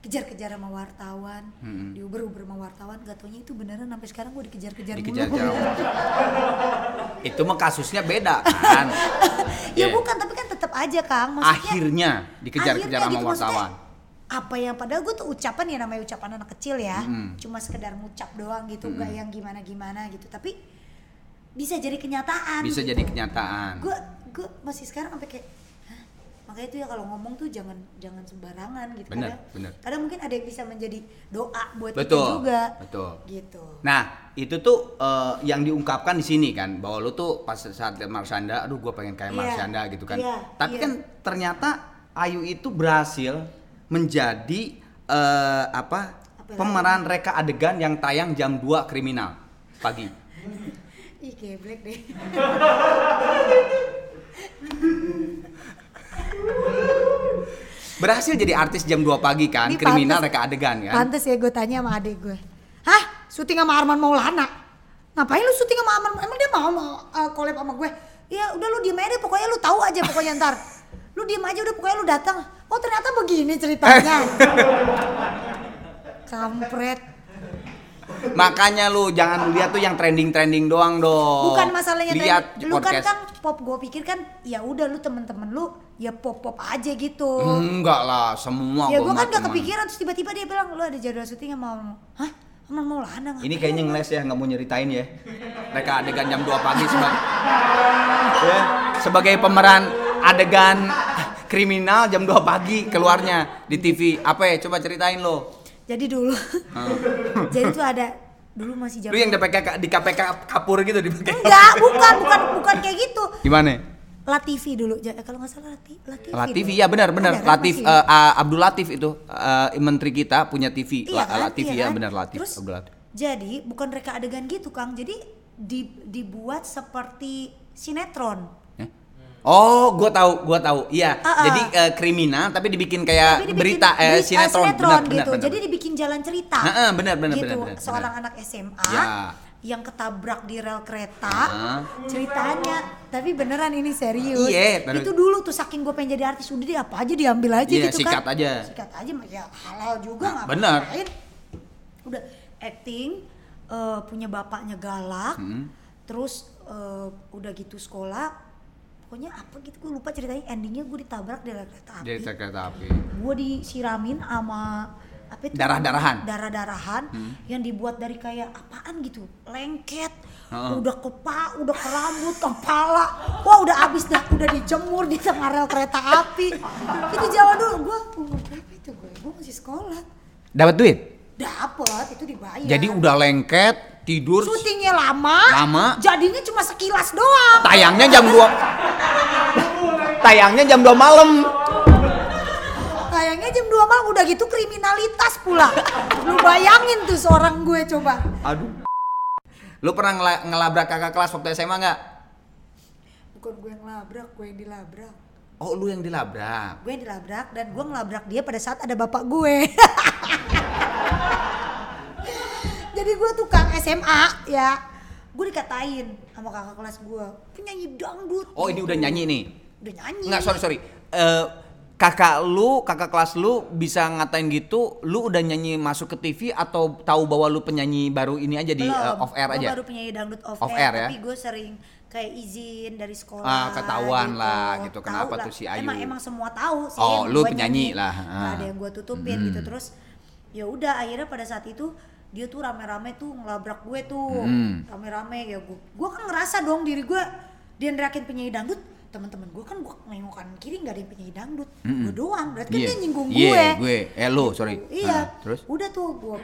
S1: kejar-kejar sama wartawan, diuber-uber sama wartawan, gak taunya itu beneran sampai sekarang gue dikejar-kejar
S2: Dikejar
S1: mulu.
S2: Itu mah kasusnya beda kan.
S1: ya
S2: Iya.
S1: bukan, tapi kan tetap aja Kang, maksudnya
S2: Akhirnya dikejar-kejar sama
S1: gitu,
S2: wartawan.
S1: apa yang padahal gue tuh ucapan ya namanya ucapan anak kecil ya cuma sekedar ngucap doang gitu nggak yang gimana gimana gitu tapi bisa jadi kenyataan
S2: Bisa
S1: gitu.
S2: jadi kenyataan.
S1: gue gue masih sekarang sampai kayak? Makanya itu ya kalau ngomong tuh jangan jangan sembarangan gitu
S2: Bener,
S1: kadang,
S2: bener.
S1: kadang mungkin ada yang bisa menjadi doa buat kita
S2: Betul.
S1: juga
S2: Betul.
S1: gitu
S2: Nah, itu tuh eh, yang diungkapkan di sini kan bahwa lu tuh pas saat lihat Marsyanda, aduh gue pengen kayak
S1: Iya,
S2: Marsyanda gitu kan.
S1: iya,
S2: Tapi
S1: iya.
S2: kan ternyata Ayu itu berhasil menjadi eh, apa?
S1: Apa
S2: pemeran reka adegan yang tayang jam 2 kriminal pagi.
S1: ih geblek deh
S2: Berhasil jadi artis jam 2 pagi kan,
S1: Ini
S2: kriminal
S1: pantes-
S2: reka adegan kan.
S1: Pantes ya gue tanya sama adik gue. Hah? Syuting sama Arman Maulana? Ngapain lu syuting sama Arman? Emang dia mau mau uh, collab sama gue? Ya udah lu diem aja deh, pokoknya lu tahu aja pokoknya ntar. Lu diem aja udah pokoknya lu datang. Oh ternyata begini ceritanya. Kampret.
S2: Makanya lu jangan lihat tuh yang trending-trending doang dong.
S1: Bukan masalahnya
S2: Lihat
S1: tadi. Lu kan kan pop gue pikir kan ya udah lu temen-temen lu ya pop-pop aja gitu.
S2: Enggak lah, semua
S1: ya
S2: gua
S1: gue kan gak kepikiran terus tiba-tiba dia bilang lu ada jadwal syuting sama Hah? Arman Maulana
S2: Ini kayaknya
S1: lu?"
S2: ngeles ya, nggak mau nyeritain ya. Mereka adegan jam 2 pagi sebagai ya, sebagai pemeran adegan kriminal jam 2 pagi keluarnya di TV. Apa ya? Coba ceritain lo.
S1: Jadi dulu,
S2: Ah.
S1: jadi tuh ada dulu masih
S2: Lu
S1: zaman
S2: yang di KPK di KPK kapur gitu dipakai.
S1: enggak bukan bukan bukan kayak gitu
S2: Gimana?
S1: Latifi dulu eh, kalau nggak salah Lati, Latifi
S2: Latif
S1: dulu.
S2: iya benar benar
S1: Ada
S2: Latif
S1: masih?
S2: eh, ah, Abdul Latif itu eh, menteri kita punya TV
S1: Iya
S2: La-
S1: kan?
S2: Latif
S1: iya
S2: ya
S1: kan?
S2: benar Latif
S1: Terus,
S2: Abdul Latif.
S1: Jadi bukan reka adegan gitu Kang. Jadi di- dibuat seperti sinetron.
S2: Eh? Oh, gua tahu, gua tahu. Iya.
S1: Ah, ah.
S2: Jadi eh, kriminal tapi dibikin kayak
S1: Tapi dibikin
S2: berita eh, sinetron, benar,
S1: sinetron
S2: benar,
S1: gitu.
S2: benar.
S1: Jadi dibikin jalan cerita.
S2: Heeh, benar, benar,
S1: gitu.
S2: benar, benar, benar.
S1: Seorang anak SMA
S2: Ya.
S1: Yang ketabrak di rel kereta.
S2: Ah.
S1: Ceritanya, tapi beneran ini serius.
S2: Iya, bener.
S1: Itu dulu tuh saking gue pengen jadi artis udah deh apa aja diambil aja
S2: Iya,
S1: gitu
S2: sikat
S1: kan.
S2: aja.
S1: Sikat aja ya halal juga
S2: Nah, bener.
S1: ngapain. Udah acting eh, punya bapaknya galak.
S2: Hmm.
S1: Terus eh, udah gitu sekolah pokoknya apa gitu gue lupa ceritanya endingnya gue ditabrak di rel kereta api
S2: kereta api.
S1: gue disiramin sama apa itu
S2: Darah-darahan?
S1: darah-darahan yang dibuat dari kayak apaan gitu lengket
S2: Heeh.
S1: udah ke pa udah ke rambut kepala wah udah abis dah udah dijemur di tengah rel kereta api itu zaman dulu gue umur berapa itu gue gue masih sekolah
S2: Dapat duit?
S1: dapet itu dibayar
S2: Jadi udah lengket, tidur,
S1: syutingnya lama
S2: Lama.
S1: jadinya cuma sekilas doang
S2: tayangnya jam 2 Tayangnya jam 2 malam.
S1: Kayaknya jam 2 malam udah gitu kriminalitas pula. Lu bayangin tuh seorang gue coba.
S2: Aduh. Lu pernah ngela- ngelabrak kakak kelas waktu SMA nggak?
S1: Bukan gue yang labrak, gue yang dilabrak.
S2: Oh, lu yang dilabrak.
S1: Gue yang dilabrak dan gue ngelabrak dia pada saat ada bapak gue. Jadi gue tukang SMA ya. Gue dikatain sama kakak kelas gue, penyanyi dangdut.
S2: Oh, ini udah nyanyi nih.
S1: Udah nyanyi.
S2: Enggak, sorry, sorry. Eh, kakak lu, kakak kelas lu bisa ngatain gitu, lu udah nyanyi masuk ke TV atau tahu bahwa lu penyanyi baru ini aja di
S1: Belum,
S2: eh, off air aja?
S1: baru penyanyi dangdut off,
S2: Off
S1: air,
S2: air ya?
S1: tapi gue sering kayak izin dari sekolah.
S2: Ah, ketahuan lah gitu. Kenapa
S1: lah.
S2: tuh si Ayu?
S1: Emang emang semua tahu sih.
S2: Oh, lu penyanyi
S1: nyanyi.
S2: lah, ah.
S1: ada yang gue tutupin gitu terus. Ya udah akhirnya pada saat itu dia tuh rame-rame tuh ngelabrak gue tuh
S2: Hmm.
S1: rame-rame ya gue gue kan ngerasa dong diri gue dia nerakin penyanyi dangdut teman-teman gue kan gue nengok kanan kiri nggak ada yang penyanyi dangdut gue doang berarti kan
S2: Iya.
S1: dia nyinggung
S2: Iya,
S1: gue
S2: gue. Eh, lu, sorry.
S1: Iya.
S2: Ah, terus?
S1: Udah tuh gua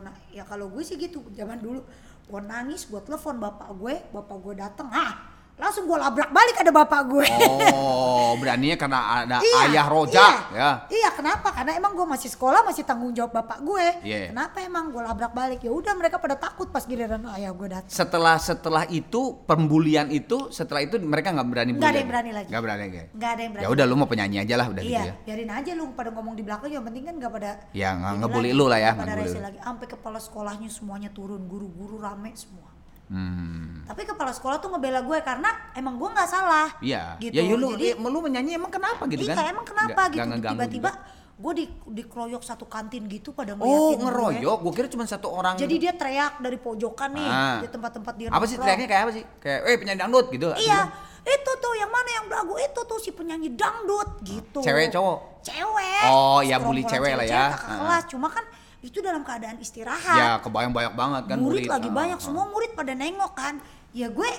S1: na- ya kalau gue sih gitu zaman dulu gua nangis buat telepon bapak gue, bapak gue datang, ah langsung gua labrak balik ada bapak gue.
S2: Oh, beraninya karena ada ayah rojak
S1: iya,
S2: ya.
S1: Iya, kenapa? Karena emang gue masih sekolah, masih tanggung jawab bapak gue.
S2: Iya.
S1: Kenapa emang gue labrak balik? Ya udah mereka pada takut pas giliran ayah gue datang.
S2: Setelah setelah itu pembulian itu, setelah itu mereka nggak berani
S1: Nggak ada yang berani lagi.
S2: Nggak berani lagi.
S1: Nggak ada yang berani.
S2: Ya udah lu mau penyanyi aja lah udah
S1: iya,
S2: gitu ya.
S1: biarin aja lu pada ngomong di belakang yang penting kan gak pada
S2: Ya, nggak ngebully lu lah ya,
S1: nggak pada lagi. Sampai kepala sekolahnya semuanya turun, guru-guru rame semua.
S2: Hmm.
S1: Tapi kepala sekolah tuh ngebela gue karena emang gue nggak salah.
S2: Iya.
S1: Gitu.
S2: Ya, ya lu,
S1: Jadi,
S2: ya, lu menyanyi emang kenapa gitu
S1: iya
S2: kan?
S1: emang kenapa
S2: Nggak-
S1: gitu? Tiba-tiba gue di dikeroyok satu kantin gitu pada
S2: Oh,
S1: ngeliatin gue.
S2: ngeroyok. Gua kira cuma satu orang.
S1: Jadi dia teriak dari pojokan nih
S2: Ah.
S1: di tempat-tempat dia.
S2: apa sih teriaknya kayak apa sih? Kayak, eh penyanyi dangdut gitu.
S1: Iya, itu tuh yang mana yang belagu itu tuh si penyanyi dangdut gitu.
S2: Cewek, cowok?
S1: Cewek.
S2: Oh, ya, bully cewek lah ya.
S1: Kakak
S2: Ah.
S1: kelas, cuma kan itu dalam keadaan istirahat.
S2: Ya, kebayang banyak banget kan
S1: murid
S2: murid.
S1: lagi
S2: Ah,
S1: banyak,
S2: ah.
S1: semua murid pada nengok kan. Ya gue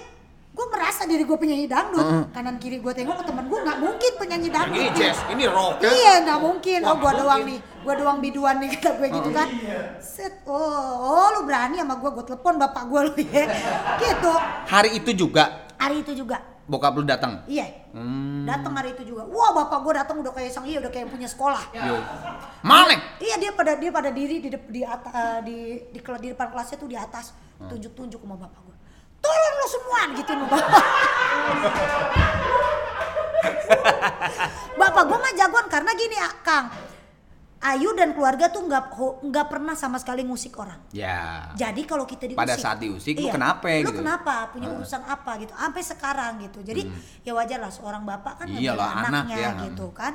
S1: gue merasa diri gue penyanyi dangdut. Kanan kiri gue tengok ke temen gue nggak mungkin penyanyi dangdut.
S2: Ini jazz, ini rock ya.
S1: Iya nggak mungkin.
S2: Wah,
S1: Oh gua
S2: nggak
S1: doang nih, gua doang biduan nih kata gue gitu kan. Set, oh, oh lu berani sama gua, gua telepon bapak gua lu ya. Gitu.
S2: Hari itu juga
S1: Hari itu juga.
S2: Bokap lu datang.
S1: Iya.
S2: Hmm.
S1: Datang hari itu juga. Wah bapak gua datang udah kayak sang iya udah kayak punya sekolah.
S2: Yo. Mana?
S1: Iya dia pada dia pada diri di di atas di di, kela- di depan kelasnya tuh di atas
S2: Hmm.
S1: tunjuk-tunjuk sama bapak gua. Tolong lu semua gitu sama bapak. bapak gua mah jagoan karena gini ya, Kang. Ayu dan keluarga tuh nggak nggak pernah sama sekali ngusik orang.
S2: Ya.
S1: Jadi kalau kita diusik,
S2: Pada saat diusik, lu kenapa
S1: Lu
S2: gitu?
S1: kenapa? Punya urusan apa gitu? Sampai sekarang gitu. Jadi ya wajar lah seorang bapak kan
S2: Hmm. Iyalah,
S1: ngebela
S2: anak
S1: anaknya
S2: ya.
S1: gitu kan.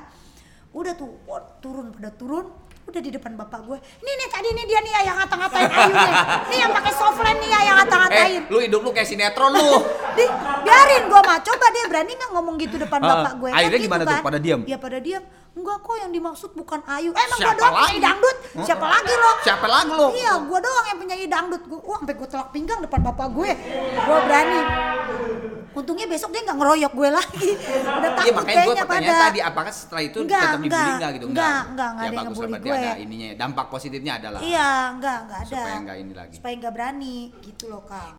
S1: Udah tuh wah, turun pada turun, udah di depan bapak gue. Ini nih tadi nih dia nih ya yang ngata-ngatain Ayu nih. Nih yang pakai softline nih ya yang
S2: Eh,
S1: ngata-ngatain.
S2: lu hidup lu kayak sinetron lu.
S1: Di, biarin gua mah coba dia berani nggak ngomong gitu depan
S2: Ah,
S1: bapak gue
S2: akhirnya
S1: gitu
S2: gimana tuh? Pada diam?
S1: ya pada diam enggak kok yang dimaksud bukan Ayu emang gua
S2: Siapa
S1: doang penyanyi
S2: lagi?
S1: dangdut siapa lagi lo
S2: Siapa lagi lo?
S1: iya gua doang yang penyanyi dangdut gua wah sampai gua telak pinggang depan bapak gue gua berani untungnya besok dia nggak ngeroyok gue lagi udah takut
S2: Iya makanya gue
S1: kayaknya
S2: pertanyaan
S1: pada
S2: tadi apakah setelah itu
S1: Enggak,
S2: tetap dibully
S1: enggak.
S2: enggak gitu?
S1: Enggak, enggak, enggak
S2: ya
S1: ada yang ngebully gue.
S2: ada ininya dampak positifnya adalah
S1: iya enggak enggak ada
S2: supaya enggak ini lagi.
S1: supaya nggak berani gitu loh kang